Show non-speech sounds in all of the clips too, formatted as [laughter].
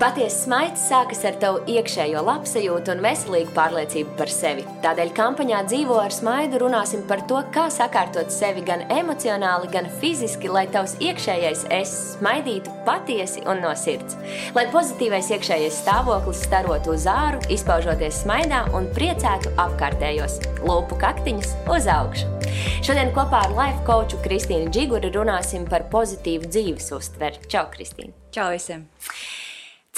Patiesa smaids sākas ar tavu iekšējo labsajūtu un veselīgu pārliecību par sevi. Tādēļ kampaņā Dzīvo ar smaidu runāsim par to, kā sakārtot sevi gan emocionāli, gan fiziski, lai tavs iekšējais es smaidītu patiesi un no sirds. Lai pozitīvais iekšējais stāvoklis starotu uz āru, izpaužoties smaidā un priecētu apkārtējos lūpu kaktiņus uz augšu. Šodien kopā ar life coachu Kristīnu Čiguri runāsim par pozitīvu dzīves uztveri. Čau, Kristīna! Čau visiem!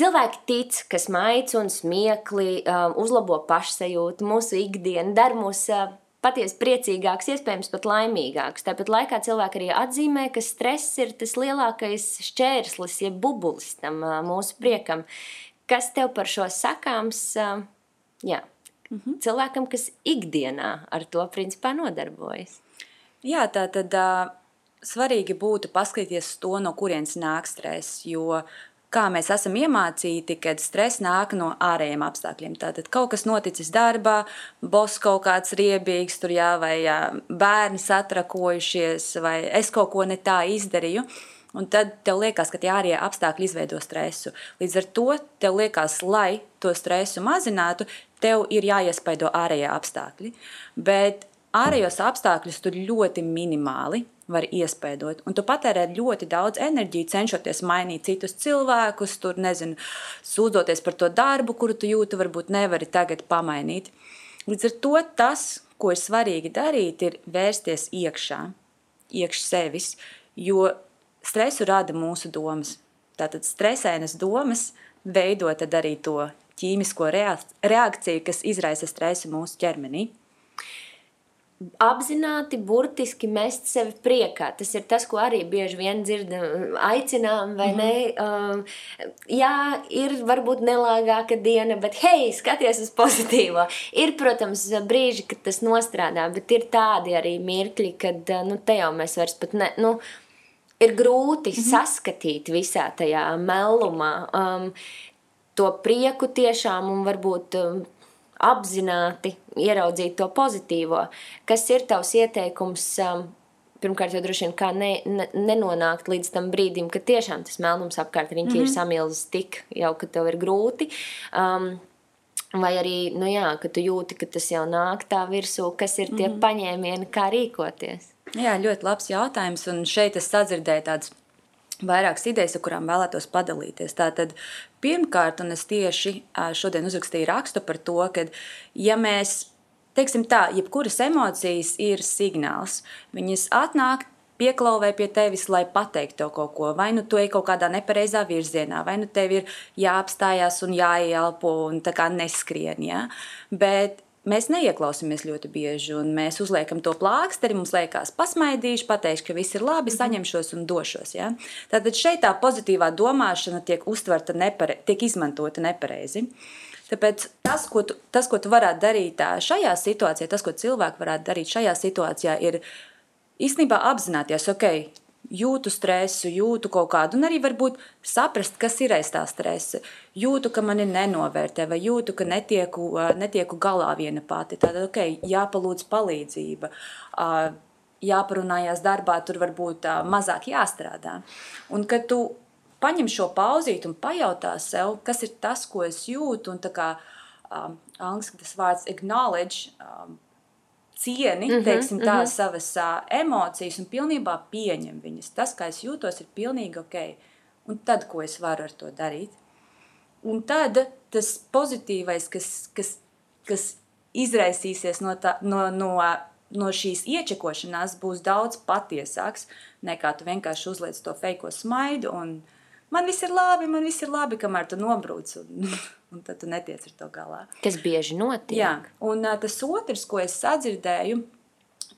Cilvēki tic, ka smaids un smiekli um, uzlabo pašsajūtu, mūsu ikdienu, dara mūs uh, patiesi priecīgāks, iespējams, pat laimīgāks. Tāpat laikā cilvēki arī atzīmē, ka stress ir tas lielākais šķērslis, jeb bubulis tam uh, mūsu priekam. Kas tev par šo sakāms? Uh, jā, mm -hmm. cilvēkam, kas ikdienā ar to principā nodarbojas. Jā, tā tad uh, svarīgi būtu paskatīties to, no kurienes nāk stress, jo kā mēs esam iemācīti, kad stress nāk no ārējiem apstākļiem. Tātad kaut kas noticis darbā, boss kaut kāds riebīgs, tur jā, vai jā, bērni satrakojušies, vai es kaut ko ne tā izdarīju. Un tad tev liekas, ka tie ārējie apstākļi izveido stresu. Līdz ar to tev liekas, lai to stresu mazinātu, tev ir jāiespaido ārējie apstākļi. Bet ārējos apstākļus tur ļoti minimāli var iespaidot. Un tu patērē ļoti daudz enerģiju, cenšoties mainīt citus cilvēkus, tur nezinu, sūdzoties par to darbu, kuru tu jūti, varbūt nevari tagad pamainīt. Līdz ar to tas, ko ir svarīgi darīt, ir vērsties iekšā, iekš sevis, jo stresu rada mūsu domas. Tātad stresainas domas veido arī to ķīmisko reakciju, kas izraisa stresu mūsu ķermenī apzināti, burtiski mest sevi priekā. Tas ir tas, ko arī bieži vien dzirdam, aicinām, vai mm -hmm. ne? Um, jā, ir varbūt nelāgāka diena, bet hei, skaties uz pozitīvo. Ir, protams, brīži, kad tas nostrādā, bet ir tādi arī mirkļi, kad nu, te jau mēs vairs pat ne. Nu, Ir grūti mm -hmm. saskatīt visā tajā melumā um, to prieku tiešām un varbūt um, apzināti ieraudzīt to pozitīvo. Kas ir tavs ieteikums? Um, pirmkārt, jau droši vien kā ne, ne, nenonākt līdz tam brīdim, kad tiešām tas melnums apkārt riņķī mm -hmm. ir mhm. samilzis tik jau, ka tev ir grūti. Um, vai arī, nu jā, ka tu jūti, ka tas jau nāk tā virsū, kas ir tie mm -hmm. paņēmieni, kā rīkoties? Jā, ļoti labs jautājums, un šeit es sadzirdēju tādas vairākas idejas, ar kurām vēlētos padalīties. Tātad, pirmkārt, un es tieši šodien uzrakstīju rakstu par to, ka, ja mēs, teiksim tā, jebkuras emocijas ir signāls, viņas atnāk, pieklauvē pie tevis, lai pateiktu tev kaut ko. Vai nu tu ej kaut kādā nepareizā virzienā, vai nu tev ir jāapstājās un jāielpo un tā kā neskrien. Ja? Bet mēs neieklausāmies ļoti bieži, un mēs uzliekam to plāksteri. Mums liekas, pasmaidīšu, pateikšu, ka viss ir labi, mhm. saņemšos un došos. Ja? Tātad šeit tā pozitīvā domāšana tiek uztverta nepare, tiek izmantota nepareizi. Tāpēc tas, ko tu, tas, ko tu varētu darīt šajā situācijā, tas, ko cilvēki varētu darīt šajā situācijā, ir īstenībā apzināties, ok, jūtu stresu, jūtu kaut kādu, un arī varbūt saprast, kas ir aiz tā stresa. Jūtu, ka mani nenovērtē, vai jūtu, ka netieku, netieku galā viena pati. Tad, ok, jāpalūdz palīdzība. Jāparunājās darbā, tur varbūt mazāk jāstrādā. Un kad tu paņem šo pauzīti un pajautā sev, kas ir tas, ko es jūtu, un tā kā um, angļuiski tas vārds acknowledge, um, cieni mm -hmm, teiksim, tā, mm -hmm. savas uh, emocijas un pilnībā pieņem viņas. Tas, kā es jūtos, ir pilnīgi ok. Un tad, ko es varu ar to darīt? Un tad tas pozitīvais, kas, kas, kas izraisīsies no, tā, no, no, no šīs iečekošanās, būs daudz patiesāks nekā tu vienkārši uzliec to feiko smaidu un man viss ir labi, man viss ir labi, kamēr tu nobrūc. Un, [laughs] un tad tu netiec ar to galā. Kas bieži notiek. Jā, un uh, tas otrs, ko es sadzirdēju,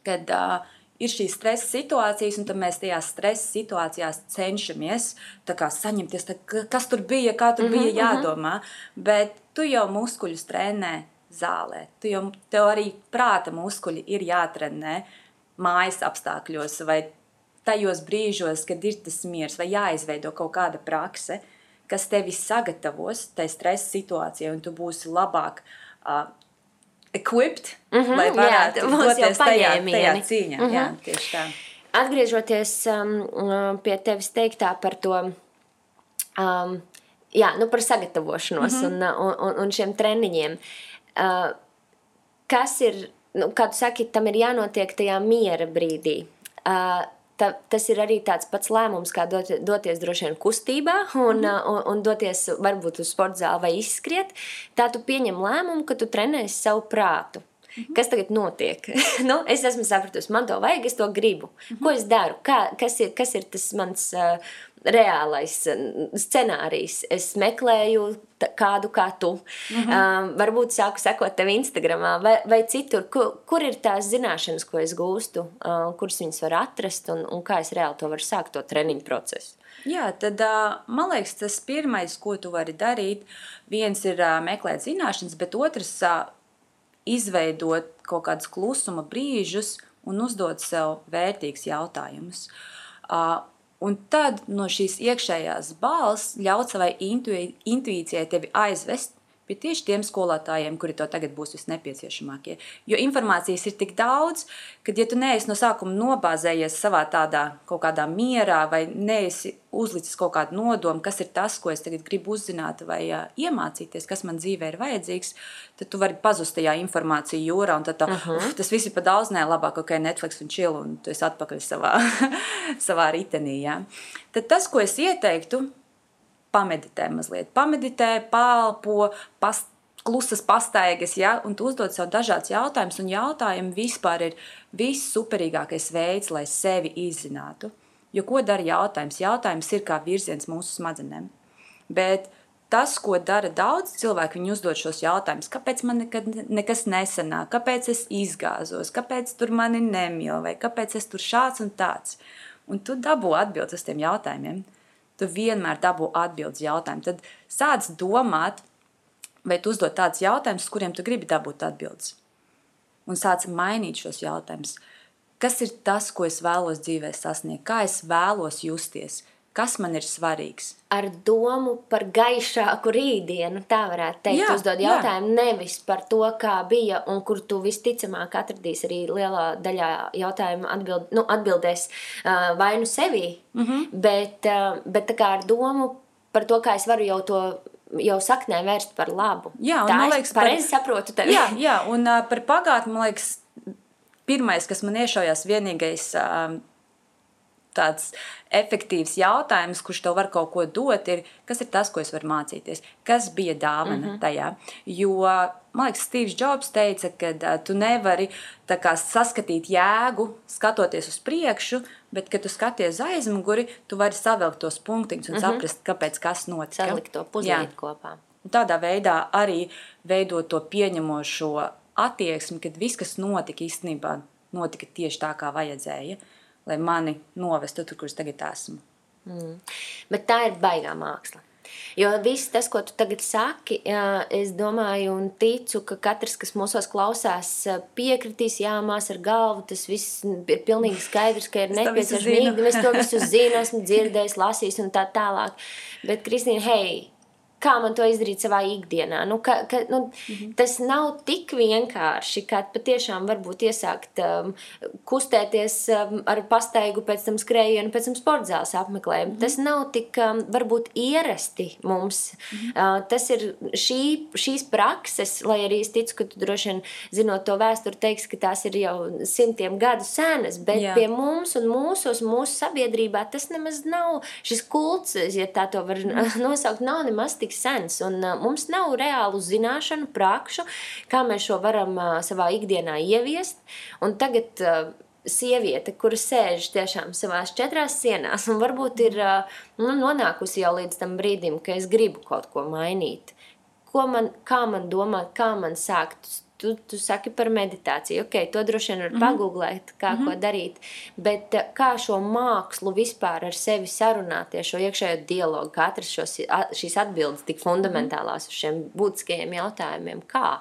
kad uh, ir šīs stresa situācijas, un mēs tajās stresa situācijās cenšamies saņemties, tā, kas tur bija, kā tur mm -hmm, bija mhm. jādomā. Mm -hmm. Bet tu jau muskuļus trenē zālē. Tu jau, tev arī prāta muskuļi ir jātrenē mājas apstākļos vai tajos brīžos, kad ir tas miers vai jāizveido kaut kāda praksa kas tevi sagatavos tai stresa situācijai, un tu būsi labāk uh, equipped, mm -hmm, lai varētu jā, doties tajā, tajā cīņā. Mm -hmm. jā, tieši tā. Atgriežoties um, pie tevis teiktā par to um, jā, nu par sagatavošanos mm -hmm. un, un, un šiem treniņiem. Uh, kas ir, nu, kā tu saki, tam ir jānotiek tajā miera brīdī. Uh, ta, tas ir arī tāds pats lēmums, kā dot, doties droši vien kustībā un, mm. un, un doties varbūt uz sporta zāli vai izskriet. Tā tu pieņem lēmumu, ka tu trenēsi savu prātu. Mm -hmm. Kas tagad notiek? [laughs] nu, es esmu sapratusi, man to vajag, es to gribu. Mm -hmm. Ko es daru? Kā, kas, ir, kas ir tas mans uh, reālais scenārijs. Es meklēju kādu kā tu. Mm -hmm. um, varbūt sāku sekot tev Instagram vai, vai citur, kur, kur ir tās zināšanas, ko es gūstu, uh, kuras viņas var atrast un, un kā es reāli to varu sākt, to treniņu procesu. Jā, tad man liekas, tas pirmais, ko tu vari darīt, viens ir meklēt zināšanas, bet otrs izveidot kaut kādus klusuma brīžus un uzdot sev vērtīgus jautājumus. Un tad no šīs iekšējās balss ļaut savai intuīcijai tevi aizvest pie tieši tiem skolotājiem, kuri to tagad būs visnepieciešamākie. Jo informācijas ir tik daudz, ka, ja tu neesi no sākuma nobāzējies savā tādā kaut kādā mierā, vai neesi uzlicis kaut kādu nodomu, kas ir tas, ko es tagad gribu uzzināt vai uh, iemācīties, kas man dzīvē ir vajadzīgs, tad tu vari pazust tajā informāciju jūrā, un tad tā, uh -huh. uf, tas viss ir pa daudz, nē, labāk, ok, Netflix un chill, un tu esi atpakaļ savā, [laughs] savā ritenī, jā. Tad tas, ko es ieteiktu, pameditē mazliet. Pameditē, pālpo, past, klusas pastaigas, ja, un tu uzdod sev dažādas jautājumus, un jautājumi vispār ir viss superīgākais veids, lai sevi izzinātu. Jo ko dara jautājums? Jautājums ir kā virziens mūsu smadzenēm. Bet tas, ko dara daudz cilvēku, viņi uzdod šos jautājumus. Kāpēc man nekad nekas nesanāk, kāpēc es izgāzos, kāpēc tur mani nemīl, vai kāpēc es tur šāds un tāds. Un tu dabū atbildes uz tiem jautājumiem tu vienmēr dabū atbildes jautājumu. Tad sāc domāt, vai tu uzdod tādus jautājumus, kuriem tu gribi dabūt atbildes. Un sāc mainīt šos jautājumus. Kas ir tas, ko es vēlos dzīvē sasniegt, kā es vēlos justies, Kas man ir svarīgs? Ar domu par gaišāku rītdienu, tā varētu teikt. Jā, uzdod jautājumu jā. nevis par to, kā bija un kur tu visticamāk atradīsi arī lielā daļā jautājumu atbild, nu, atbildēs uh, vai nu sevī, mm -hmm. bet, uh, bet tā kā ar domu par to, kā es varu jau to jau saknē vērst par labu. Jā, un, tā man liekas, pareizi par... saprotu tevi. Jā, jā un uh, par pagātni, man liekas, pirmais, kas man iešaujās, vienīgais uh, tāds efektīvs jautājums, kurš tev var kaut ko dot, ir, kas ir tas, ko es varu mācīties, kas bija dāvana mm -hmm. tajā. Jo, man liekas, Steve's Jobs teica, ka uh, tu nevari kā, saskatīt jēgu, skatoties uz priekšu, bet, kad tu skaties aizmuguri, tu vari savilkt tos punktiņus un mm -hmm. saprast, kāpēc kas notika. Salikt to puzlīt kopā. Un tādā veidā arī veidot to pieņemošo attieksmi, kad viss, kas notika īstenībā, notika tieši tā, kā vajadzēja lai mani novestu tur, kur es tagad esmu. Mm. Bet tā ir baigā māksla. Jo viss tas, ko tu tagad saki, es domāju un ticu, ka katrs, kas mūsos klausās, piekritīs, jāmās ar galvu. Tas viss ir pilnīgi skaidrs, ka ir [laughs] nepieciešams. Es to visu zinu, esmu dzirdējis, lasījis un tā tālāk. Bet, Kristīna, hei, kā man to izdarīt savā ikdienā. Nu, ka, ka, nu, mm -hmm. Tas nav tik vienkārši, kā patiešām varbūt iesākt um, kustēties um, ar pastaigu, pēc tam skrējienu, pēc tam sporta zāles apmeklējumu. Mm -hmm. Tas nav tik um, varbūt ierasti mums. Mm -hmm. uh, tas ir šī, šīs prakses, lai arī es ticu, ka tu droši vien zinot to vēsturi, teiks, ka tās ir jau simtiem gadu senas, bet Jā. pie mums un mūsos, mūsu sabiedrībā tas nemaz nav šis kults, ja tā to var -hmm. [laughs] nosaukt, nav nemaz tik sens. Un, uh, mums nav reālu zināšanu, prakšu, kā mēs šo varam uh, savā ikdienā ieviest. Un tagad uh, sieviete, kura sēž tiešām savās četrās sienās, un varbūt ir nu, nonākusi jau līdz tam brīdim, ka es gribu kaut ko mainīt. Ko man, kā man domāt, kā man sākt tu, tu saki par meditāciju. Okay, to droši vien var -hmm. pagūglēt, kā mm -hmm. ko mhm. darīt. Bet eh, kā šo mākslu vispār ar sevi sarunāties, šo iekšējo dialogu, kā atrast šos, šīs atbildes tik fundamentālās uz šiem būtiskajiem jautājumiem? Kā?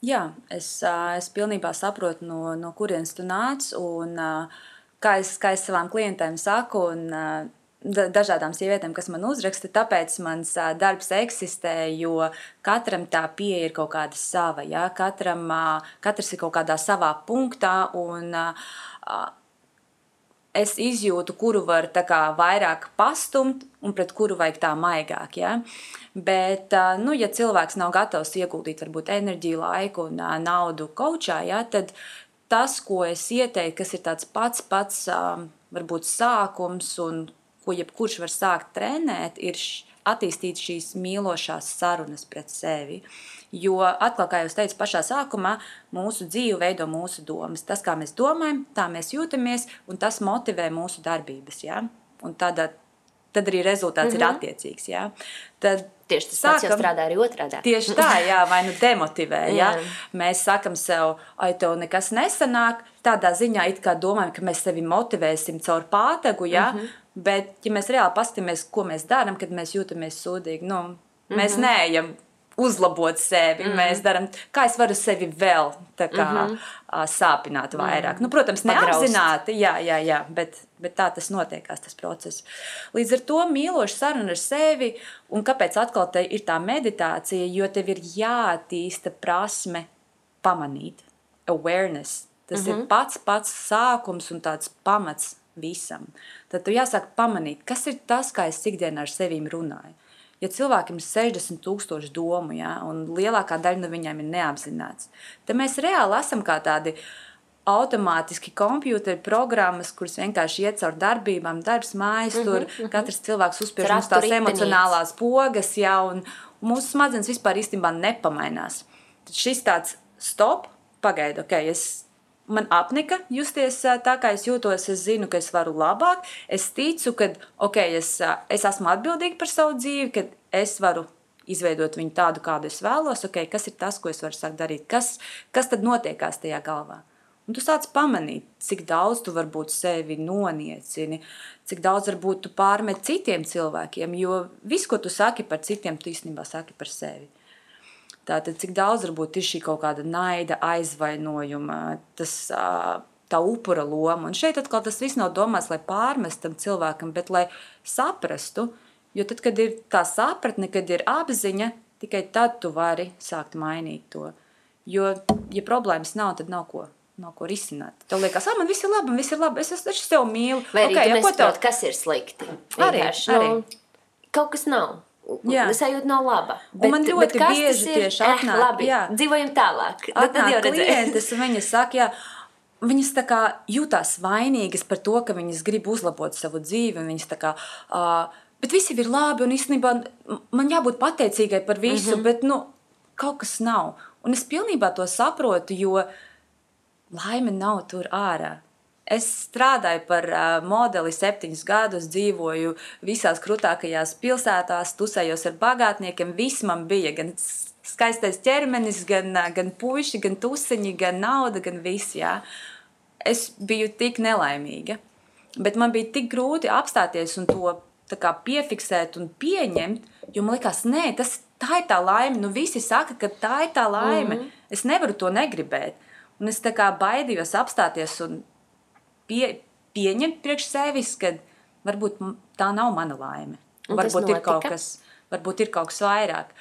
Jā, es, es pilnībā saprotu, no, no kurienes tu nāc. Un, kā, es, kā es savām klientēm saku, un, dažādām sievietēm, kas man uzraksta, tāpēc mans darbs eksistē, jo katram tā pieeja ir kaut kāda sava. Ja? Katram, katrs ir kaut kādā savā punktā, un es izjūtu, kuru var kā, vairāk pastumt un pret kuru vajag tā maigāk. Ja? Bet, nu, ja cilvēks nav gatavs ieguldīt varbūt enerģiju, laiku un naudu kočā, ja, tad tas, ko es ieteiktu, kas ir tāds pats pats varbūt sākums un ko jebkurš var sākt trenēt, ir attīstīt šīs mīlošās sarunas pret sevi. Jo, atkal, kā jau teicu, pašā sākumā mūsu dzīve veido mūsu domas. Tas, kā mēs domājam, tā mēs jūtamies, un tas motivē mūsu darbības. Ja? Un tādā, tad arī rezultāts mm -hmm. ir mhm. attiecīgs. Ja? Tad Tieši tas pats strādā arī otrādi. Tieši tā, jā, vai nu demotivē. jā. Mēs sakam sev, ai, tev nekas nesanāk. Tādā ziņā it kā domājam, ka mēs sevi motivēsim caur pātagu, jā. Mm -hmm. Bet, ja mēs reāli paskatāmies, ko mēs darām, kad mēs jūtamies sūdīgi, nu, mēs mm -hmm. neejam uzlabot sevi. Mm -hmm. Mēs darām, kā es varu sevi vēl kā, mm -hmm. sāpināt vairāk. Mm -hmm. nu, protams, neapzināti, jā, jā, jā, bet, bet tā tas notiekās, tas process. Līdz ar to mīloša saruna ar sevi, un kāpēc atkal te ir tā meditācija, jo tev ir jāattīsta prasme pamanīt, awareness. Tas mm -hmm. ir mhm. pats pats sākums un tāds pamats visam. Tad tu jāsāk pamanīt, kas ir tas, kā es ikdienā ar sevi runāju ja cilvēkam ir 60 tūkstoši domu, ja, un lielākā daļa no viņiem ir neapzināts, tad mēs reāli esam kā tādi automātiski kompjuteri programmas, kuras vienkārši iet caur darbībām, darbs mājas, mm -hmm, tur mm -hmm. katrs cilvēks uzspiež mums tās emocionālās pogas, ja, un, un mūsu smadzenes vispār īstenībā nepamainās. Tad šis tāds stop, pagaidi, ok, es man apnika justies tā, kā es jūtos. Es zinu, ka es varu labāk. Es ticu, ka okay, es, es esmu atbildīga par savu dzīvi, ka es varu izveidot viņu tādu, kādu es vēlos. Okay, kas ir tas, ko es varu sākt darīt? Kas, kas tad notiekās tajā galvā? Un tu sāc pamanīt, cik daudz tu varbūt sevi noniecini, cik daudz varbūt tu pārmet citiem cilvēkiem, jo viss, ko tu saki par citiem, tu īstenībā saki par sevi. Tātad, cik daudz varbūt ir šī kaut kāda naida, aizvainojuma, tas, tā upura loma. Un šeit atkal tas viss nav domāts, lai pārmestam cilvēkam, bet lai saprastu, jo tad, kad ir tā sapratne, kad ir apziņa, tikai tad tu vari sākt mainīt to. Jo, ja problēmas nav, tad nav ko. Nav ko risināt. Tev liekas, ah, man viss ir labi, viss ir labi. Es, es tevi mīlu. Vai arī okay, ja, tev... kas ir slikti? Arī, arī. Nu, kaut kas nav. Jā. Sajūta nav laba. Bet, man ļoti bieži tieši eh, atnāk, labi, jā. dzīvojam tālāk. Atnāk tad jau klientes, un [laughs] viņas saka, jā, viņas tā kā jūtās vainīgas par to, ka viņas grib uzlabot savu dzīvi, viņas tā kā, uh, bet visi ir labi, un īstenībā man jābūt pateicīgai par visu, mm -hmm. bet, nu, kaut kas nav. Un es pilnībā to saprotu, jo laime nav tur ārā. Es strādāju par modeli septiņus gadus, dzīvoju visās krūtākajās pilsētās, tusējos ar bagātniekiem. Viss man bija gan skaistais ķermenis, gan, gan puiši, gan tusiņi, gan nauda, gan viss. Jā. Es biju tik nelaimīga, bet man bija tik grūti apstāties un to kā, piefiksēt un pieņemt, jo man liekas, nē, tas tā ir tā laime. Nu, visi saka, ka tā ir tā laime. Mm -hmm. Es nevaru to negribēt. Un es tā kā baidījos apstāties un pie, pieņemt priekš sevis, ka varbūt tā nav mana laime. Un varbūt ir kaut kas, varbūt ir kaut kas vairāk.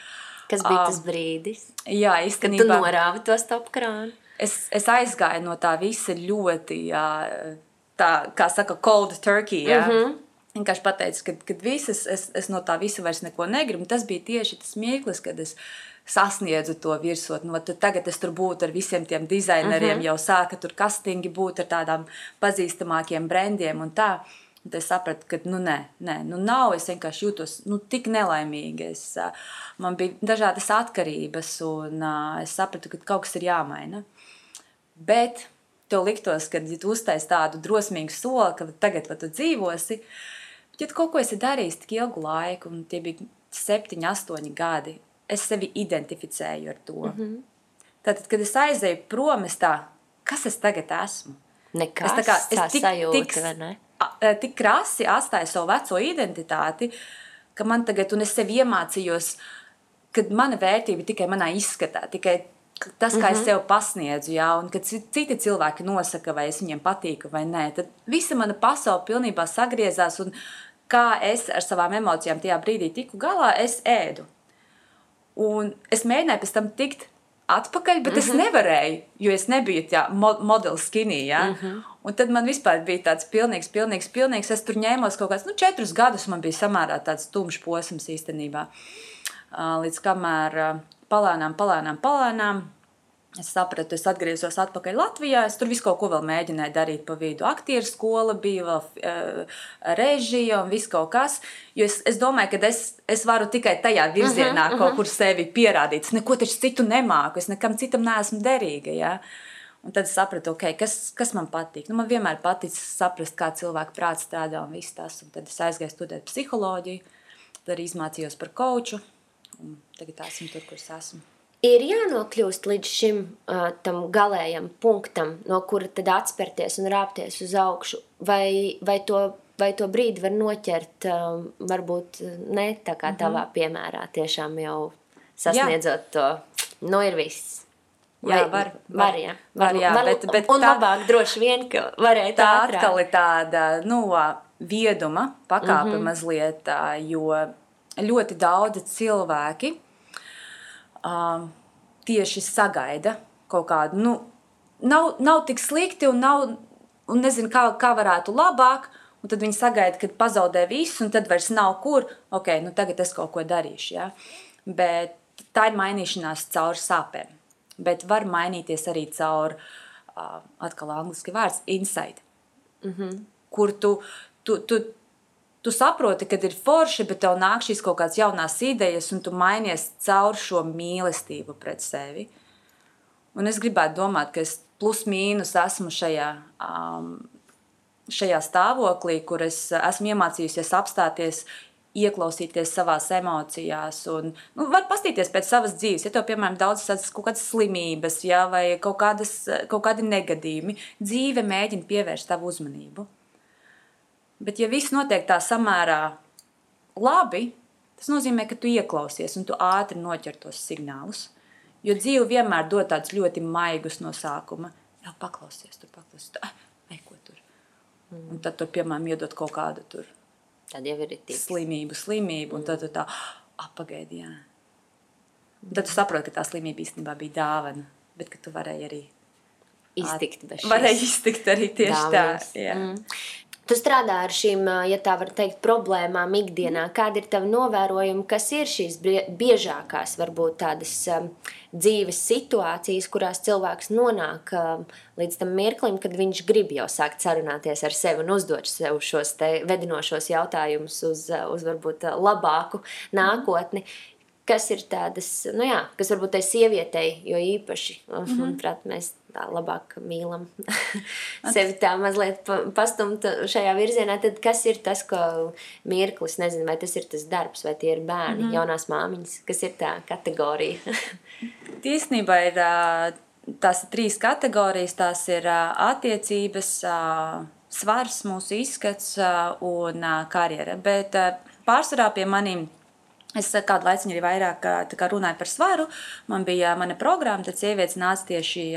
Kas bija tas brīdis? Jā, īstenībā. Kad tu norāvi to stopkrānu? Es, es aizgāju no tā visa ļoti, jā, tā, kā saka, cold turkey, jā. Mm -hmm. Vienkārši pateicu, ka, kad visas, es, es no tā visa vairs neko negribu. Tas bija tieši tas mirklis, kad es sasniedzu to virsotni. Nu, tagad es tur būtu ar visiem tiem dizaineriem, uh mhm. -huh. jau sāka tur kastingi būt ar tādām pazīstamākiem brandiem un tā. Un es sapratu, ka nu, nē, nē, nu, nav. Es vienkārši jūtos nu, tik nelaimīgi. Es, man bija dažādas atkarības, un es sapratu, ka kaut kas ir jāmaina. Bet tev liktos, ka, ja tu uztaisīsi tādu drosmīgu soli, ka tagad tu dzīvosi, ja tu kaut ko esi darījis tik ilgu laiku, un tie bija septiņi, astoņi gadi, es sevi identificēju ar to. Mm -hmm. Tad, kad es aizēju prom, es tā, kas es tagad esmu? Nekas, es tā kā, es tik, sajūta, tik, a, tik krasi atstāju savu veco identitāti, ka man tagad, un es sev iemācījos, ka mana vērtība tikai manā izskatā, tikai tas, kā mm -hmm. es mhm. sev pasniedzu, jā, un kad citi cilvēki nosaka, vai es viņiem patīku vai nē, tad visa mana pasaule pilnībā sagriezās, un kā es ar savām emocijām tajā brīdī tiku galā, es ēdu. Un es mēģināju pēc tam tikt atpakaļ, bet mm -hmm. es mhm. nevarēju, jo es nebiju tā mo modelis skinī. Ja? Mm -hmm. Un tad man vispār bija tāds pilnīgs, pilnīgs, pilnīgs. Es tur ņēmos kaut kādus nu, četrus gadus, man bija samērā tāds tumšs posms īstenībā. Līdz kamēr palēnām, palēnām, palēnām Es sapratu, es atgriezos atpakaļ Latvijā. Es tur visu kaut ko vēl mēģināju darīt pa vidu. Aktieru skola bija, vēl uh, režija un viss kaut kas. Jo es, es domāju, ka es, es varu tikai tajā virzienā uh -huh, kaut uh -huh. kur sevi pierādīt. Es neko taču citu nemāku, es nekam citam neesmu derīga. Ja? Un tad es sapratu, okay, kas, kas man patīk. Nu, man vienmēr patīk saprast, kā cilvēka prāts strādā un viss tas. Un tad es aizgāju studēt psiholoģiju, tad arī izmācījos par koču. Tagad esmu tur, kur es esmu ir jānokļūst līdz šim uh, tam galējam punktam, no kura tad atspērties un rāpties uz augšu, vai, vai, to, vai to brīdi var noķert, uh, varbūt ne tā kā mhm. tavā piemērā, tiešām jau sasniedzot jā. to, nu ir viss. Vai, jā, var, var, var, jā, var, var, jā, var, bet, bet un tā, labāk droši vien, ka varēja tā ātrāk. atkal ir tāda, nu, vieduma pakāpe mm -hmm. mazliet, jo ļoti daudzi cilvēki um, tieši sagaida kaut kādu. Nu, nav, nav tik slikti un, nav, un nezinu, kā, kā varētu labāk. Un tad viņi sagaida, ka pazaudē visu, un tad vairs nav kur. Ok, nu tagad es kaut ko darīšu. Ja? Bet tā ir mainīšanās caur sāpēm. Bet var mainīties arī caur, uh, atkal angļuiski vārds, insight. Mm -hmm. Kur tu, tu, tu, tu saproti, ka ir forši, bet tev nāk šīs kaut kādas jaunas idejas, un tu mainies caur šo mīlestību pret sevi. Un es gribētu domāt, ka es plus mīnus esmu šajā, um, šajā stāvoklī, kur es esmu iemācījusies apstāties, ieklausīties savās emocijās. Un, nu, var paskatīties pēc savas dzīves. Ja tev, piemēram, daudz kaut kādas slimības ja, vai kaut, kādas, kaut kādi negadījumi, dzīve mēģina pievērst tavu uzmanību. Bet, ja viss notiek tā samērā labi, tas nozīmē, ka tu ieklausies un tu ātri noķer tos signālus. Jo dzīve vienmēr dod tādus ļoti maigus no sākuma. Jā, paklausies, tur paklausies, tu, ai, ko tur. Mm. Un tad, tu, piemēram, iedod kaut kādu tur tad jau ir tik. slimību, slimību, un tad tu tā, ah, pagaidi, jā. Un tad tu saproti, ka tā slimība īstenībā bija dāvana, bet ka tu varēji arī iztikt bez šīs. Varēja iztikt arī tieši dāvanas. tā. Jā. Mm. Tu strādā ar šīm, ja tā var teikt, problēmām ikdienā. Kādi ir tavi novērojumi, kas ir šīs biežākās, varbūt tādas dzīves situācijas, kurās cilvēks nonāk līdz tam mirklim, kad viņš grib jau sākt sarunāties ar sevi un uzdot sev šos vedinošos jautājumus uz, uz varbūt labāku nākotni kas ir tādas, nu jā, kas varbūt tai sievietei, jo īpaši, mm -hmm. manuprāt, mēs tā labāk mīlam sevi tā mazliet pastumt šajā virzienā, tad kas ir tas, ko mirklis, nezinu, vai tas ir tas darbs, vai tie ir bērni, mm -hmm. jaunās māmiņas, kas ir tā kategorija? [laughs] Tiesnībā ir tās ir trīs kategorijas, tās ir attiecības, svars, mūsu izskats un karjera, bet pārsvarā pie maniem Es kādu laiku arī vairāk kā, runāju par svaru. Man bija mana programma, tad sievietes nāca tieši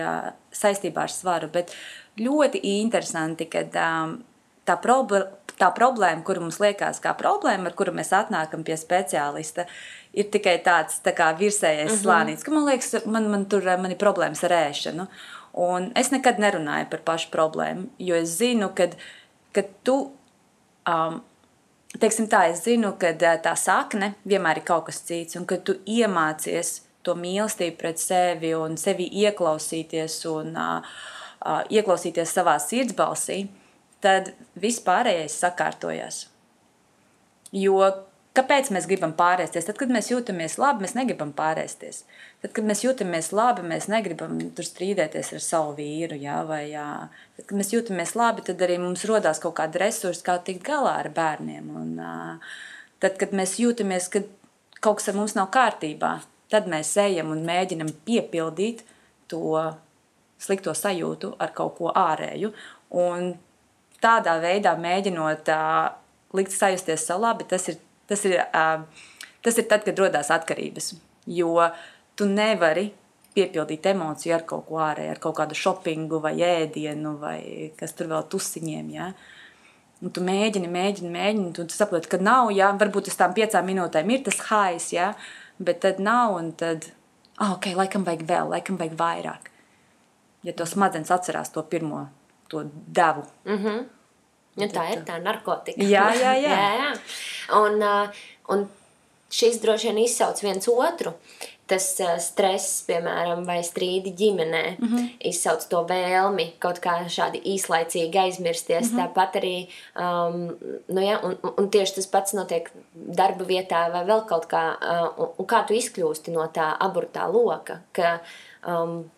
saistībā ar svaru. Bet ļoti interesanti, ka um, tā, prob tā problēma, kuru mums liekas kā problēma, ar kuru mēs atnākam pie speciālista, ir tikai tāds tā kā virsējais uh mhm. -huh. slānis, ka man liekas, man, man tur man ir problēmas ar ēšanu. Un es nekad nerunāju par pašu problēmu, jo es zinu, ka tu um, teiksim tā, es zinu, ka tā sakne vienmēr ir kaut kas cits, un ka tu iemācies to mīlestību pret sevi un sevi ieklausīties un uh, uh, ieklausīties savā sirdsbalsī, tad viss pārējais sakārtojas. Jo Kāpēc mēs gribam pārēsties? Tad, kad mēs jūtamies labi, mēs negribam pārēsties. Tad, kad mēs jūtamies labi, mēs negribam tur strīdēties ar savu vīru. Jā, vai, jā. Tad, kad mēs jūtamies labi, tad arī mums rodas kaut kāda resursa, kā tikt galā ar bērniem. Un, tad, kad mēs jūtamies, ka kaut kas ar mums nav kārtībā, tad mēs ejam un mēģinam piepildīt to slikto sajūtu ar kaut ko ārēju. Un tādā veidā mēģinot uh, likt sajusties sev labi, tas ir Tas ir, tas ir tad, kad rodas atkarības. Jo tu nevari piepildīt emociju ar kaut ko ārēju, ar kaut kādu shoppingu vai ēdienu vai kas tur vēl tusiņiem. Ja? Un tu mēģini, mēģini, mēģini, un tu saproti, ka nav, ja varbūt uz tām piecām minūtēm ir tas hais, ja? bet tad nav, un tad ah, ok, laikam vajag vēl, laikam vajag vairāk. Ja to smadzenes atcerās to pirmo, to devu. Mm -hmm. Ja, tā ir tā narkotika. Jā, jā, jā. [laughs] jā, jā. Un, uh, un šis droši vien izsauc viens otru. Tas uh, stress, piemēram, vai strīdi ģimenē, mm -hmm. izsauc to vēlmi kaut kā šādi īslaicīgi aizmirsties. Mm -hmm. Tāpat arī, um, nu jā, un, un tieši tas pats notiek darba vietā vai vēl kaut kā, uh, un, un kā tu izkļūsti no tā aburtā loka, ka, um,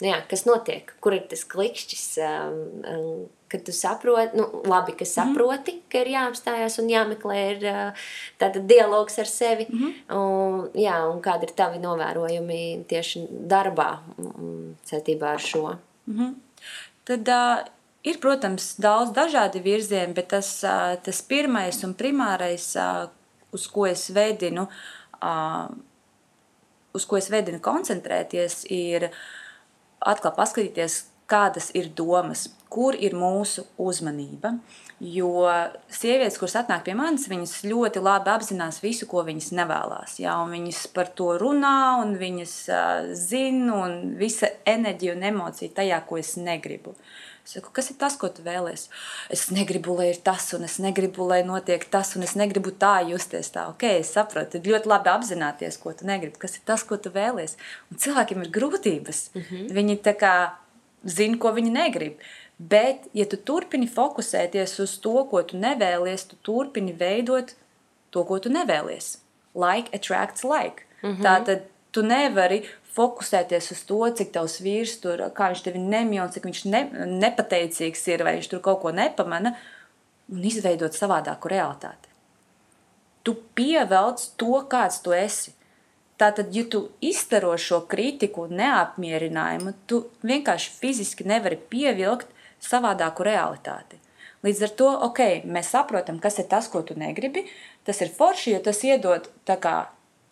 nu jā, kas notiek, kur ir tas klikšķis, um, um, kad tu saproti, nu, labi, ka saproti, mm ka ir jāapstājās un jāmeklē ir tātad dialogs ar sevi, mm -hmm. un, jā, un kādi ir tavi novērojumi tieši darbā saistībā ar šo. Mm -hmm. Tad uh, ir, protams, daudz dažādi virzieni, bet tas, uh, tas pirmais un primārais, uh, uz ko es veidinu, uh, uz ko es veidinu koncentrēties, ir atkal paskatīties, kādas ir domas, kur ir mūsu uzmanība. Jo sievietes, kuras atnāk pie manis, viņas ļoti labi apzinās visu, ko viņas nevēlas. Ja? Viņas par to runā, un viņas uh, zina, un visa enerģija un emocija tajā, ko es negribu. Es saku, kas ir tas, ko tu vēlēsies? Es negribu, lai ir tas, un es negribu, lai notiek tas, un es negribu tā justies. Tā, ok, es saprotu, tad ļoti labi apzināties, ko tu negribi. Kas ir tas, ko tu vēlēsies? Un cilvēkiem ir grūtības. Mm -hmm. Viņi tā kā zina, ko viņi negrib. Bet, ja tu turpini fokusēties uz to, ko tu nevēlies, tu turpini veidot to, ko tu nevēlies. Like attracts like. Mm -hmm. Tā tad tu nevari fokusēties uz to, cik tavs vīrs tur, kā viņš tevi nemīl, cik viņš ne, nepateicīgs ir, vai viņš tur kaut ko nepamana, un izveidot savādāku realitāti. Tu pievelc to, kāds tu esi. Tātad, ja tu izstaro šo kritiku un neapmierinājumu, tu vienkārši fiziski nevari pievilkt savādāku realitāti. Līdz ar to, ok, mēs saprotam, kas ir tas, ko tu negribi. Tas ir forši, jo tas iedod kā,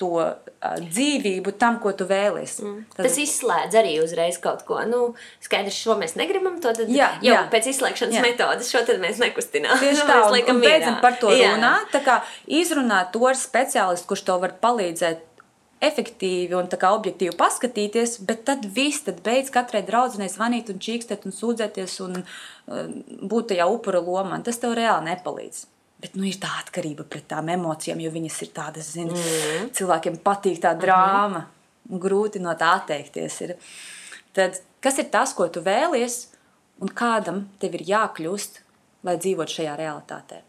to uh, dzīvību tam, ko tu vēlies. Mm. Tad... Tas izslēdz arī uzreiz kaut ko. Nu, skaidrs, šo mēs negribam. To tad jā, jau jā. pēc izslēgšanas jā. metodas šo tad mēs nekustinām. Tieši [laughs] tā, un, un beidzam par to jā. runāt. Tā kā izrunāt to ar speciālistu, kurš to var palīdzēt efektīvi un objektīvi paskatīties, bet tad viss, tad beidz katrai draudzenei zvanīt un čīkstēt un sūdzēties un uh, būt tajā upura lomā. Tas tev reāli nepalīdz. Bet nu, ir tā atkarība pret tām emocijām, jo viņas ir tādas, zini, mm. cilvēkiem patīk tā drāma, mm. grūti no tā atteikties. Ir. Tad, kas ir tas, ko tu vēlies, un kādam tev ir jākļūst, lai dzīvotu šajā realitātē?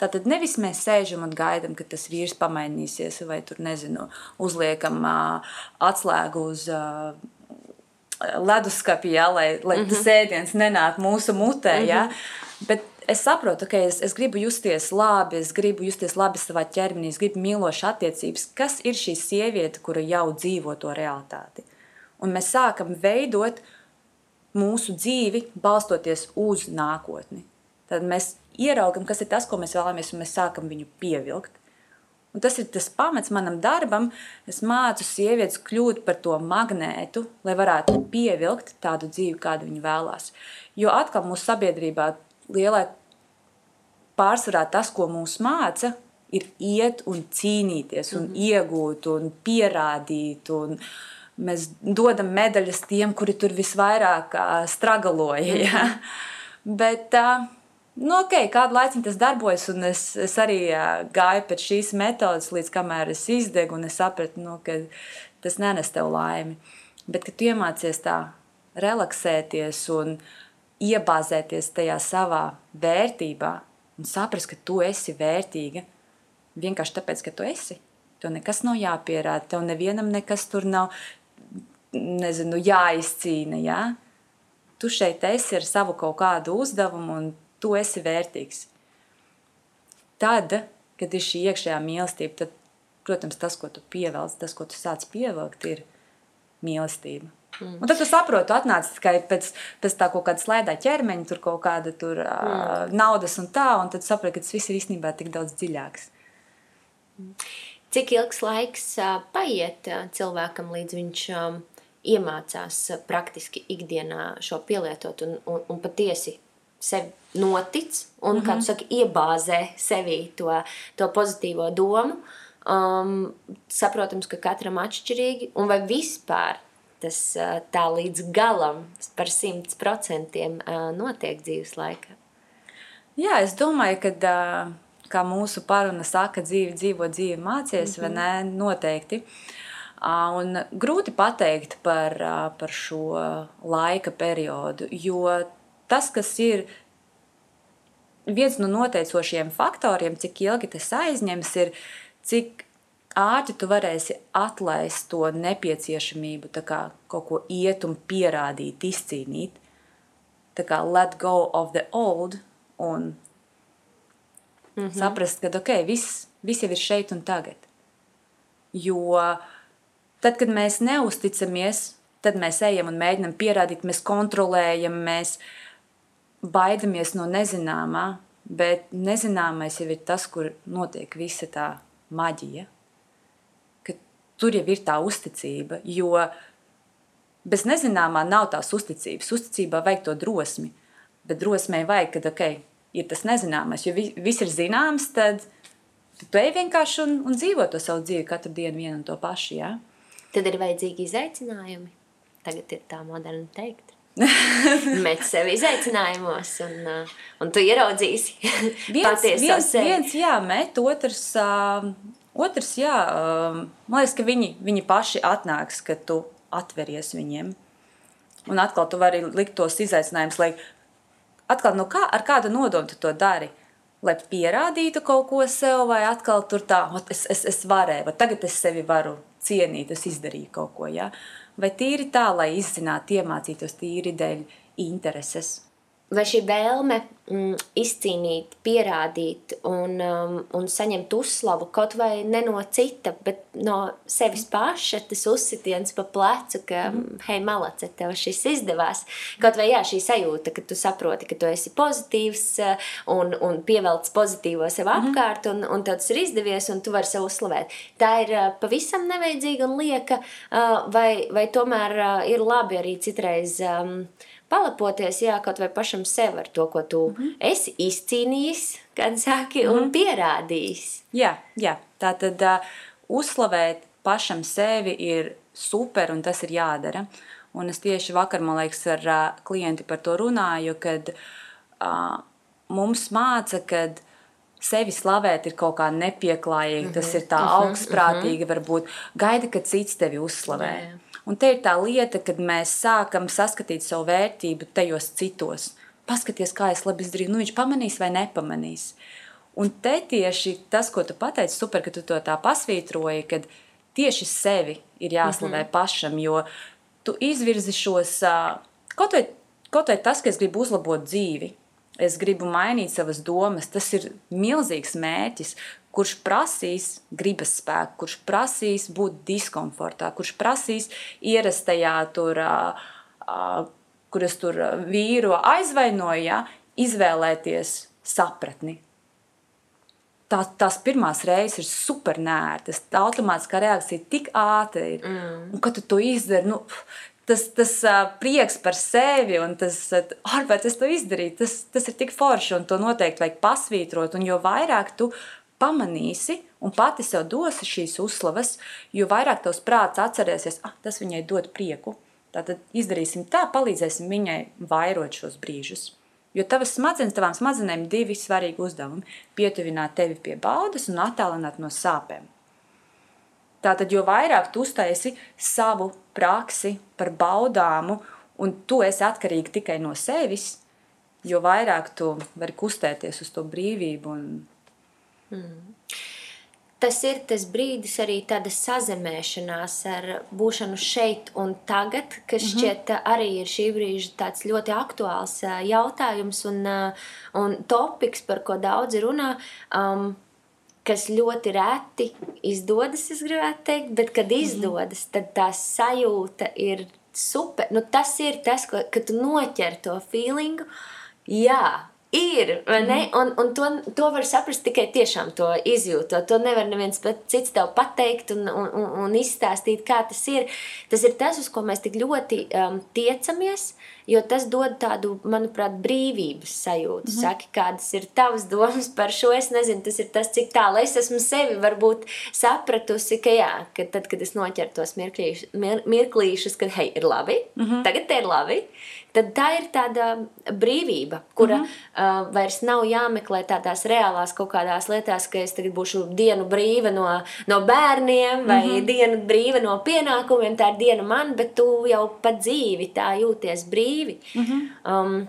Tātad nevis mēs sēžam un gaidām, ka tas vīrs pamainīsies, vai tur nezinu, uzliekam uh, atslēgu uz uh, leduskapī, ja, lai, lai mm -hmm. tas ēdiens nenāk mūsu mutē. Mm -hmm. ja. Bet es saprotu, ka es, es gribu justies labi, es gribu justies labi savā ķermenī, es gribu mīlošas attiecības. Kas ir šī sieviete, kura jau dzīvo to realitāti? Un mēs sākam veidot mūsu dzīvi balstoties uz nākotni. Tad mēs ieraugam, kas ir tas, ko mēs vēlamies, un mēs sākam viņu pievilkt. Un tas ir tas pamats manam darbam. Es mācu sievietes kļūt par to magnētu, lai varētu pievilkt tādu dzīvi, kādu viņi vēlās. Jo atkal mūsu sabiedrībā lielai pārsvarā tas, ko mūs māca, ir iet un cīnīties, un mm -hmm. iegūt, un pierādīt. Un mēs dodam medaļas tiem, kuri tur visvairāk stragaloja. Mm -hmm. ja? Bet uh, Nu, ok, kādu laiku tas darbojas, un es, es arī uh, gāju pēc šīs metodes, līdz kamēr es izdegu, un es sapratu, nu, ka tas nenes tev laimi. Bet, kad tu iemācies tā relaksēties un iebāzēties tajā savā vērtībā, un saprast, ka tu esi vērtīga vienkārši tāpēc, ka tu esi. Tev nekas nav jāpierāda, tev nevienam nekas tur nav nezinu, jāizcīna. Ja? Tu šeit esi ar savu kaut kādu uzdevumu, un tu esi vērtīgs. Tad, kad ir šī iekšējā mīlestība, tad, protams, tas, ko tu pievelc, tas, ko tu sāc pievilkt, ir mīlestība. Mm. Un tad tu saproti, tu atnāc tikai pēc, pēc tā kaut kāda slēdā ķermeņa, tur kaut kāda tur, mm. uh, naudas un tā, un tad saproti, ka tas viss ir īstenībā tik daudz dziļāks. Cik ilgs laiks uh, paiet uh, cilvēkam, līdz viņš um, iemācās uh, praktiski ikdienā šo pielietot un, un, un patiesi sevi notic un, mm -hmm. kā tu mhm. saki, iebāzē sevī to, to pozitīvo domu, Um, saprotams, ka katram atšķirīgi, un vai vispār tas tā līdz galam par simts procentiem uh, notiek dzīves laikā? Jā, es domāju, ka, kā mūsu paruna saka, dzīve dzīvo, dzīve mācies, mm -hmm. vai ne, noteikti. Un grūti pateikt par, par šo laika periodu, jo tas, kas ir viens no noteicošiem faktoriem, cik ilgi tas aizņems, ir cik ātri tu varēsi atlaist to nepieciešamību, kā kaut ko iet un pierādīt, izcīnīt. Tā kā let go of the old un mm -hmm. saprast, ka ok, viss, viss jau ir šeit un tagad. Jo tad, kad mēs neusticamies, tad mēs ejam un mēģinam pierādīt, mēs kontrolējam, mēs baidamies no nezināmā, bet nezināmais jau ir tas, kur notiek visa tā maģija tur jau ir tā uzticība. Jo bez nezināmā nav tās uzticības. Uzticībā vajag to drosmi. Bet drosmei vajag, kad okay, ir tas nezināmais. Jo viss ir zināms, tad tu ej vienkārši un, un dzīvo to savu dzīvi katru dienu vienu un to pašu. Ja? Tad ir vajadzīgi izaicinājumi. Tagad ir tā moderna teikt. [laughs] Met sevi izaicinājumos, un, uh, un tu ieraudzīsi viens, viens, sevi. Viens, jā, met, otrs uh, Otrs, jā, um, man liekas, ka viņi, viņi paši atnāks, kad tu atveries viņiem. Un atkal tu vari likt tos izaicinājumus, lai atkal no kā, ar kādu nodomu tu to dari. Lai pierādītu kaut ko sev, vai atkal tur tā, es, es, es varēju, vai tagad es sevi varu cienīt, es izdarīju kaut ko. Ja? Vai tīri tā, lai izzinātu, iemācītos tīri dēļ intereses vai šī vēlme mm, izcīnīt, pierādīt un, um, un saņemt uzslavu kaut vai ne no cita, bet no sevis paša, tas uzsitiens pa plecu, ka, mm. hei, malace, tev šis izdevās. Kaut vai jā, šī sajūta, ka tu saproti, ka tu esi pozitīvs uh, un, un pievelc pozitīvo sev mm. apkārt, un, un tev tas ir izdevies, un tu vari sev uzslavēt. Tā ir uh, pavisam neveidzīga un lieka, uh, vai, vai tomēr ir labi arī citreiz. Um, palapoties, jā, kaut vai pašam sev ar to, ko tu mm -hmm. esi izcīnījis, kad sāki, mm -hmm. un mhm. pierādījis. Jā, jā. tā tad uh, uzslavēt pašam sevi ir super, un tas ir jādara. Un es tieši vakar, man liekas, ar uh, klienti par to runāju, kad uh, mums māca, kad sevi slavēt ir kaut kā nepieklājīgi, mm -hmm. tas ir tā mhm, augstprātīgi, mm -hmm. varbūt gaida, ka cits tevi uzslavē. Jā, jā. Un te ir tā lieta, kad mēs sākam saskatīt savu vērtību tajos citos. Paskaties, kā es labi izdarīju, nu viņš pamanīs vai nepamanīs. Un te tieši tas, ko tu pateici, super, ka tu to tā pasvītroji, kad tieši sevi ir jāslavē mm -hmm. pašam, jo tu izvirzi šos, kaut vai, kaut vai tas, ka es gribu uzlabot dzīvi, es gribu mainīt savas domas, tas ir milzīgs mērķis, kurš prasīs gribas spēku, kurš prasīs būt diskomfortā, kurš prasīs ierastajā tur, kur es tur vīru aizvainoju, ja, izvēlēties sapratni. Tā, tās pirmās reizes ir super nērtas, tā automātiskā reakcija tik ātra ir. Mm. Un, kad tu to izdari, nu, tas, tas uh, prieks par sevi un tas, ārpēc es to izdarīju, tas, tas ir tik forši un to noteikti vajag pasvītrot. Un jo vairāk tu pamanīsi un pati sev dosi šīs uzslavas, jo vairāk tavs prāts atcerēsies, ah, tas viņai dod prieku. Tātad izdarīsim tā, palīdzēsim viņai vairot šos brīžus. Jo tavas smadzenes, tavām smadzenēm divi svarīgi uzdevumi - pietuvināt tevi pie baudas un attālināt no sāpēm. Tātad, jo vairāk tu uztaisi savu praksi par baudāmu, un tu esi atkarīgi tikai no sevis, jo vairāk tu vari kustēties uz to brīvību un Mm. Tas ir tas brīdis, arī tāda sazemēšanās ar būšanu šeit un tagad, kas mm -hmm. šķiet arī ir šī brīža tāds ļoti aktuāls jautājums un, un topiks, par ko daudzi runā. Um, kas ļoti reti izdodas, es gribētu teikt, bet kad mhm. izdodas, tad tā sajūta ir super. Nu, tas ir tas, ko, kad tu noķer to feelingu. Jā, ir. Mm. Un, un to, to var saprast tikai tiešām to izjūtot. To nevar neviens cits tev pateikt un, un, un, un izstāstīt, kā tas ir. Tas ir tas, uz ko mēs tik ļoti um, tiecamies. Jo tas dod tādu, manuprāt, brīvības sajūtu. Mm -hmm. Saki, kādas ir tavas domas par šo? Es nezinu, tas ir tas, cik tālu es esmu sevi varbūt sapratusi, ka jā, ka tad, kad es noķeru tos mirklīšus, mir, mirklīšus, kad hei, ir labi, mm -hmm. tagad te ir labi tad tā ir tāda brīvība, kura mm -hmm. uh, vairs nav jāmeklē tādās reālās kaut kādās lietās, ka es tagad būšu dienu brīva no, no bērniem vai mm -hmm. dienu brīva no pienākumiem. Tā ir diena man, bet tu jau pat dzīvi tā jūties brīvi. Mm -hmm. um,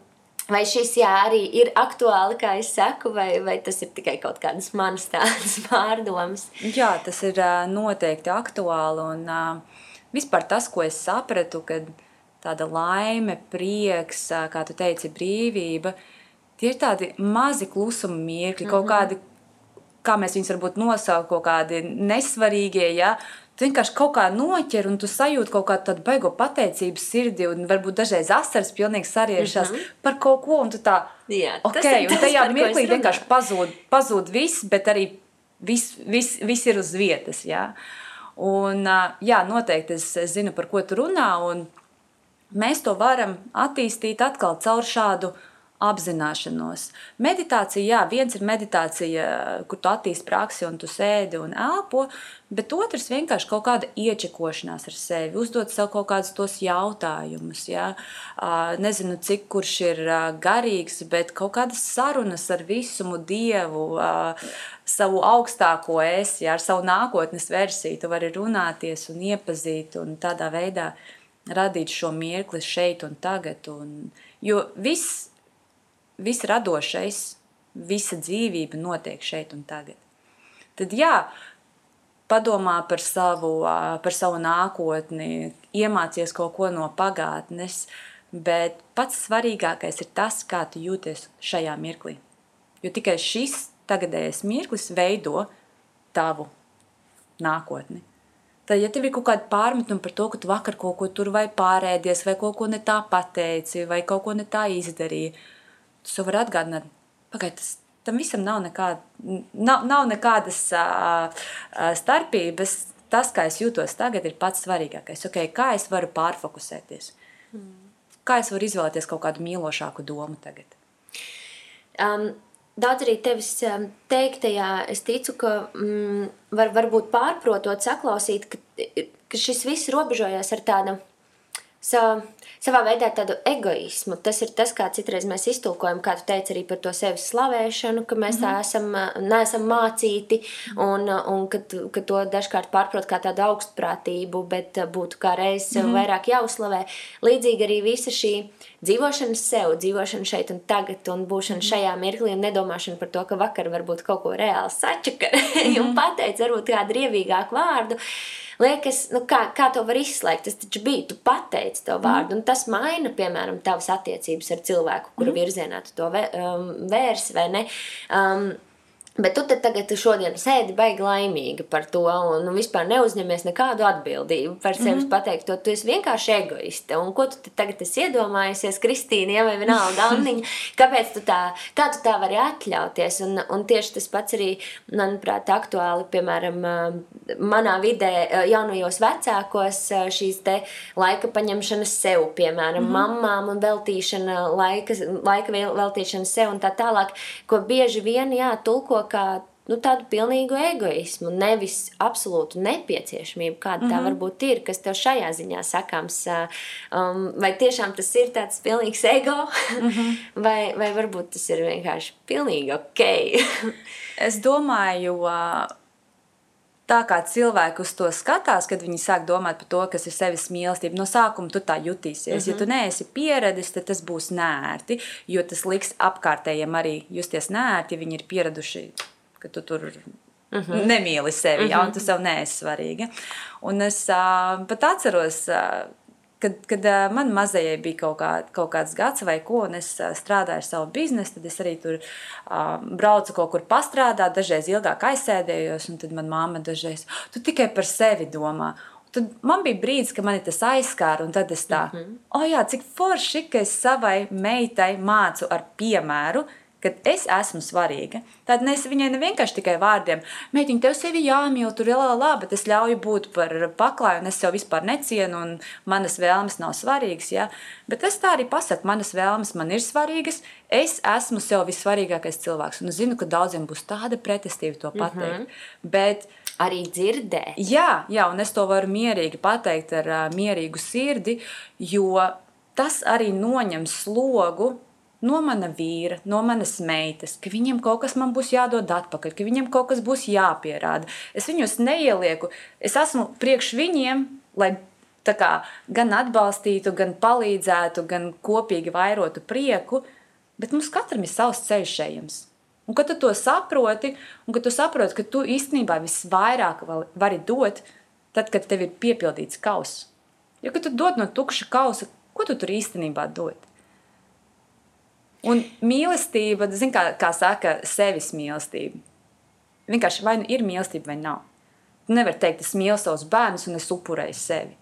Vai šis jā, arī ir aktuāli, kā es saku, vai, vai tas ir tikai kaut kādas manas tādas [laughs] pārdomas? Jā, tas ir uh, noteikti aktuāli. Un uh, vispār tas, ko es sapratu, kad tāda laime, prieks, kā tu teici, brīvība. Tie ir tādi mazi klusuma mirkļi, mm -hmm. kaut mhm. kādi, kā mēs viņus varbūt nosaucam, kaut kādi nesvarīgie. Ja? Tu vienkārši kaut kā noķer un tu sajūti kaut kādu tādu baigo pateicību sirdī, un varbūt dažreiz asaras pilnīgi sariešās mm -hmm. par kaut ko, un tu tā, Jā, ok, un tajā mirklī vienkārši pazūd, pazūd viss, bet arī viss vis, vis ir uz vietas, jā. Un, jā, noteikti es, es zinu, par ko tu runā, un mēs to varam attīstīt atkal caur šādu apzināšanos. Meditācija, jā, viens ir meditācija, kur tu attīsti praksi un tu sēdi un elpo, bet otrs vienkārši kaut kāda iečekošanās ar sevi, uzdot sev kaut kādus tos jautājumus. Jā. Nezinu, cik kurš ir garīgs, bet kaut kādas sarunas ar visumu dievu, savu augstāko es, jā, ar savu nākotnes versiju, tu vari runāties un iepazīt un tādā veidā radīt šo mirkli šeit un tagad. Un, jo viss, viss radošais, visa dzīvība notiek šeit un tagad. Tad jā, padomā par savu, par savu nākotni, iemācies kaut ko no pagātnes, bet pats svarīgākais ir tas, kā tu jūties šajā mirklī. Jo tikai šis tagadējais mirklis veido tavu nākotni. Tad, ja tev ir kaut kāda pārmetuma par to, ka tu vakar kaut ko tur vai pārēdies, vai kaut ko ne tā pateici, vai kaut ko ne tā izdarīji, tu sev vari atgādināt, pagaidi, tas tam visam nav, nekāda, nav, nav nekādas uh, starpības. Tas, kā es jūtos tagad, ir pats svarīgākais. Okay, kā es varu pārfokusēties? Mm. Kā es varu izvēlēties kaut kādu mīlošāku domu tagad? Um, daudz arī tevis um, teiktajā, es ticu, ka mm, var, varbūt pārprotot, saklausīt, ka, ka šis viss robežojas ar tādu savu savā veidā tādu egoismu. Tas ir tas, kā citreiz mēs iztulkojam, kā tu teici arī par to sevis slavēšanu, ka mēs mm -hmm. tā mhm. esam, neesam mācīti un, un ka, ka to dažkārt pārprot kā tādu augstprātību, bet būtu kā reiz mm -hmm. vairāk jāuzslavē. Līdzīgi arī visa šī dzīvošana sev, dzīvošana šeit un tagad un būšana mhm. šajā mirklī un nedomāšana par to, ka vakar varbūt kaut ko reāli sačaka mm -hmm. [laughs] un pateica varbūt kādu rievīgāku vārdu liekas, nu, kā, kā to var izslēgt. Tas taču bija, tu pateici to vārdu, mm. un tas maina, piemēram, tavas attiecības ar cilvēku, kuru mm. virzienā tu to um, vērsi vai ne. Um, Bet tu tagad šodien sēdi baigi laimīga par to un nu, vispār neuzņemies nekādu atbildību par sevis mm -hmm. pateikt to. Tu esi vienkārši egoiste. Un ko tu tagad esi iedomājusies, Kristīna, ja vai vienalga Anniņa, [laughs] kāpēc tu tā, kā tu tā vari atļauties? Un, un tieši tas pats arī, manuprāt, aktuāli, piemēram, manā vidē jaunajos vecākos šīs te laika paņemšanas sev, piemēram, mm -hmm. mamām un veltīšana, laika, laika veltīšana sev un tā tālāk, ko bieži vien, jā, tulko kā nu, tādu pilnīgu egoismu, nevis absolūtu nepieciešamību, kāda mm -hmm. tā mhm. varbūt ir, kas tev šajā ziņā sakāms. Um, vai tiešām tas ir tāds pilnīgs ego, mm -hmm. [laughs] vai, vai varbūt tas ir vienkārši pilnīgi ok? es domāju, tā kā cilvēki uz to skatās, kad viņi sāk domāt par to, kas ir sevis mīlestība, no sākuma tu tā jutīsies. Mm -hmm. Ja tu mhm. neesi pieradis, tad tas būs nērti, jo tas liks apkārtējiem arī justies nērti, ja viņi ir pieraduši, ka tu tur Mm -hmm. Nemīli sevi, mm -hmm. ja, un tu sev neesi svarīga. Un es uh, pat atceros, uh, kad, kad man mazajai bija kaut, kā, kaut kāds gads vai ko, un es strādāju ar savu biznesu, tad es arī tur uh, braucu kaut kur pastrādāt, dažreiz ilgāk aizsēdējos, un tad man mamma dažreiz, tu tikai par sevi domā. Tad man bija brīdis, kad man tas aizskāra, un tad es tā, mm -hmm. oh, jā, cik forši, ka es savai meitai mācu ar piemēru, ka es esmu svarīga. Tad es viņai ne vienkārši tikai vārdiem, meitiņ, tev sevi jāmīl, tur ir labi, bet es ļauju būt par paklāju, un es sev vispār necienu, un manas vēlmes nav svarīgas. Ja? Bet es tā arī pasaku, manas vēlmes man ir svarīgas, es esmu sev vissvarīgākais cilvēks. Un es zinu, ka daudziem būs tāda pretestība to pateikt. Mm -hmm. Bet arī dzirdēt. Jā, jā, un es to varu mierīgi pateikt ar uh, mierīgu sirdi, jo tas arī noņem slogu no mana vīra, no manas meitas, ka viņam kaut kas man būs jādod atpakaļ, ka viņam kaut kas būs jāpierāda. Es viņus neielieku, es esmu priekš viņiem, lai kā, gan atbalstītu, gan palīdzētu, gan kopīgi vairotu prieku, bet mums katram ir savs ceļš ejams. Un, kad tu to saproti, un kad tu saproti, ka tu īstenībā visvairāk vari dot, tad, kad tev ir piepildīts kauss. Jo, kad tu dod no tukša kausa, ko tu tur īstenībā dod? Un mīlestība, zin, kā, kā saka, sevis mīlestība. Vienkārši vai nu ir mīlestība, vai nav. Tu nevari teikt, es mīlu savus bērnus un es upurēju sevi.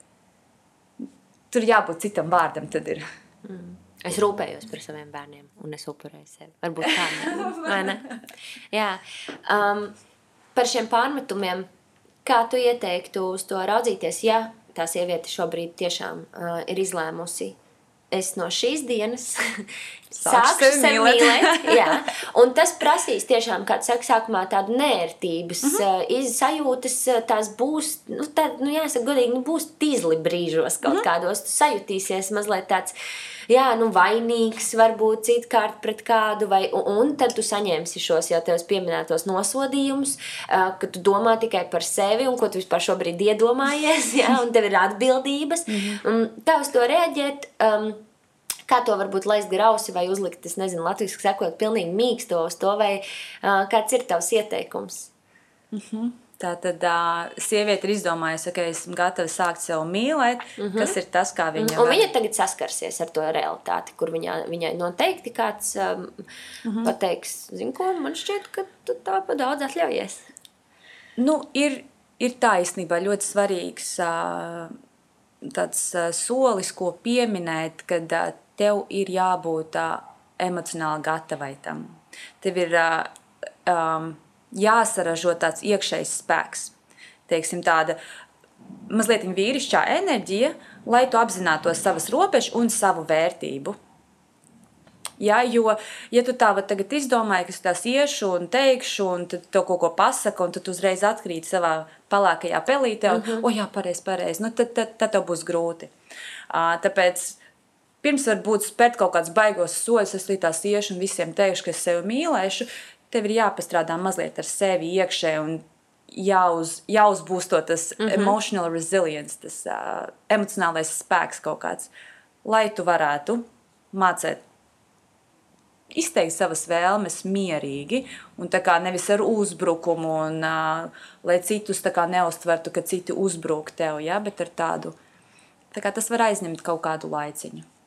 Tur jābūt citam vārdam. Mm. Es rūpējos par saviem bērniem, un es upurēju sevi. Varbūt tā [laughs] ne? Jā. Um, par šiem pārmetumiem, kā tu ieteiktu uz to raudzīties, ja tā sieviete šobrīd tiešām uh, ir izlēmusi es no šīs dienas sevi mīlēt. mīlēt [laughs] jā. un tas prasīs tiešām, kā saka, sākumā tādu nērtības mm -hmm. sajūtas, tās būs, nu, tā, nu jāsaka godīgi, nu, būs tīzli brīžos kaut mm -hmm. kādos, tu sajutīsies mazliet tāds, jā, nu, vainīgs varbūt citkārt pret kādu, vai, un, tad tu saņemsi šos jau tevis pieminētos nosodījumus, uh, ka tu domā tikai par sevi un ko tu vispār šobrīd iedomājies, [laughs] jā, un tev ir atbildības, mm -hmm. un tā uz to reaģēt, um, kā to varbūt laist grausi vai uzlikt, es nezinu, latviešu sakot, pilnīgi mīksto uz to, vai uh, kāds ir tavs ieteikums? Mm -hmm. Tā tad uh, sieviete ir izdomājusi, ka esmu gatava sākt sev mīlēt, mm -hmm. kas ir tas, kā viņa. Un var... viņa tagad saskarsies ar to realitāti, kur viņa, viņai noteikti kāds um, mm -hmm. pateiks, zinu, ko man šķiet, ka tu tā pa daudz atļaujies. Nu, ir, ir tā īstenībā ļoti svarīgs uh, tāds uh, solis, ko pieminēt, kad uh, tev ir jābūt uh, emocionāli gatavai tam. Tev ir uh, um, jāsaražo tāds iekšējs spēks, teiksim, tāda mazliet vīrišķā enerģija, lai tu apzinātos savas robežas un savu vērtību. Ja, jo, ja tu tā tagad izdomāji, ka es tās iešu un teikšu, un tad to kaut ko pasaku, un tad uzreiz atkrīt savā pelēkajā pelītē, un, mm -hmm. o jā, pareizi, pareizi, nu, tad, tad, tad tev būs grūti. Uh, tāpēc pirms varbūt spērt kaut kādus baigos soļus, es līdz iešu un visiem teikšu, ka es sevi mīlēšu, tev ir jāpastrādā mazliet ar sevi iekšē un jāuz, jāuzbūsto tas mm -hmm. emotional resilience, tas uh, emocionālais spēks kaut kāds, lai tu varētu mācīt izteikt savas vēlmes mierīgi, un tā kā nevis ar uzbrukumu, un uh, lai citus neustvertu, ka citi uzbruk tev, ja, bet ar tādu, tā kā tas var aizņemt kaut kādu laiciņu.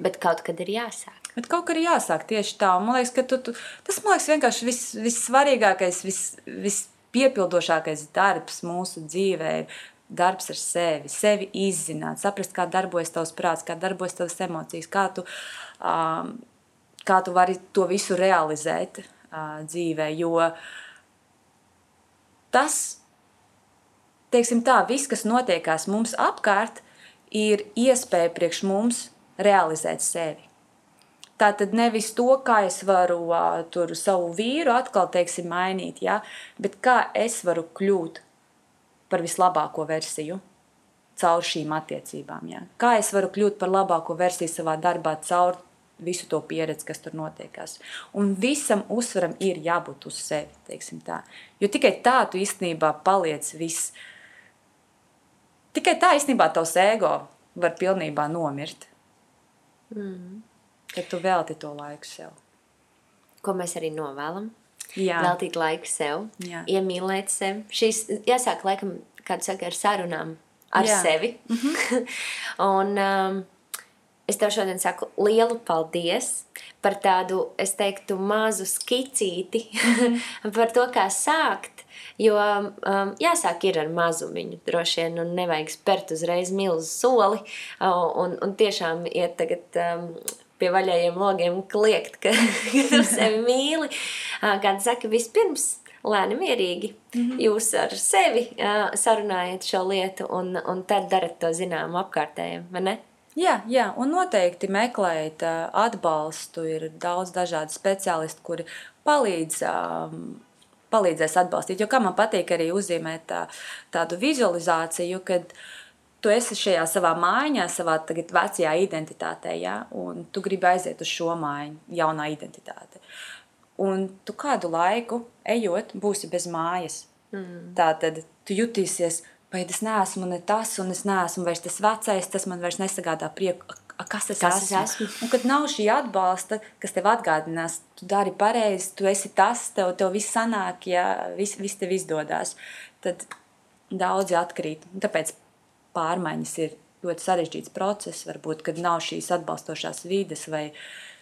Bet kaut kad ir jāsāk. Bet kaut kā ir jāsāk tieši tā. Man liekas, ka tu, tu, tas man liekas vienkārši vis, vissvarīgākais, vis, vispiepildošākais darbs mūsu dzīvē darbs ar sevi, sevi izzināt, saprast, kā darbojas tavs prāts, kā darbojas tavas emocijas, kā tu, um, kā tu vari to visu realizēt uh, dzīvē. Jo tas, teiksim tā, viss, kas notiekās mums apkārt, ir iespēja priekš mums realizēt sevi. Tā tad nevis to, kā es varu uh, tur savu vīru atkal, teiksim, mainīt, ja? bet kā es varu kļūt par vislabāko versiju caur šīm attiecībām. Ja? Kā es varu kļūt par labāko versiju savā darbā caur visu to pieredzi, kas tur notiekās. Un visam uzsveram ir jābūt uz sevi, teiksim tā. Jo tikai tā tu īstenībā paliec viss. Tikai tā īstenībā tavs ego var pilnībā nomirt. Mm. Kad tu velti to laiku sev. Ko mēs arī novēlam. Jā. Veltīt laiku sev, Jā. iemīlēt sevi. Šīs jāsāk laikam, kādu saka, ar sarunām ar Jā. sevi. Mm -hmm. [laughs] Un um, es tev šodien saku lielu paldies par tādu, es teiktu, mazu skicīti mm -hmm. [laughs] par to, kā sākt Jo um, jāsāk ir ar mazumiņu, droši vien, un nevajag spērt uzreiz milzu soli uh, un, un tiešām iet tagad. Um, pie vaļējiem logiem kliegt, ka, [laughs] ka tu sevi mīli. Kāda saka, vispirms lēni mierīgi mm -hmm. jūs ar sevi sarunājat šo lietu un, un tad darat to zināmu apkārtējiem, vai ne? Jā, jā, un noteikti meklēt atbalstu. Ir daudz dažādu speciālistu, kuri palīdz um, palīdzēs atbalstīt. Jo kā man patīk arī uzzīmēt tā, tādu vizualizāciju, kad tu esi šajā savā mājā, savā tagad vecajā identitātē, ja? un tu gribi aiziet uz šo māju, jaunā identitāte. Un tu kādu laiku ejot, būsi bez mājas. Mm. Tā tad tu jutīsies, vai es neesmu ne tas, un es neesmu vairs tas vecais, tas man vairs nesagādā prieku kas es kas esmu. Es esmu. Un, kad nav šī atbalsta, kas tev atgādinās, tu dari pareizi, tu esi tas, tev, tev viss sanāk, ja viss vis tev izdodas, tad daudzi atkrīt. Un tāpēc pārmaiņas ir ļoti sarežģīts process, varbūt, kad nav šīs atbalstošās vides vai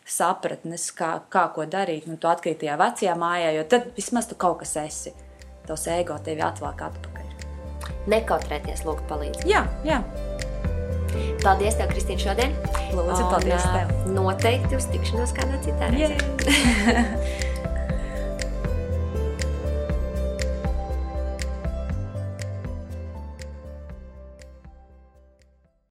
sapratnes, kā, kā ko darīt. Nu, tu atkrīt tajā vecajā mājā, jo tad vismaz tu kaut kas esi. Tavs ego tevi atvelk atpakaļ. Nekautrēties, lūgt palīdzību. Jā, jā. Paldies, tev, Kristīne, šodien. Lūdzu, paldies tev. Noteikti uz tikšanos kādā citā reizē. [laughs]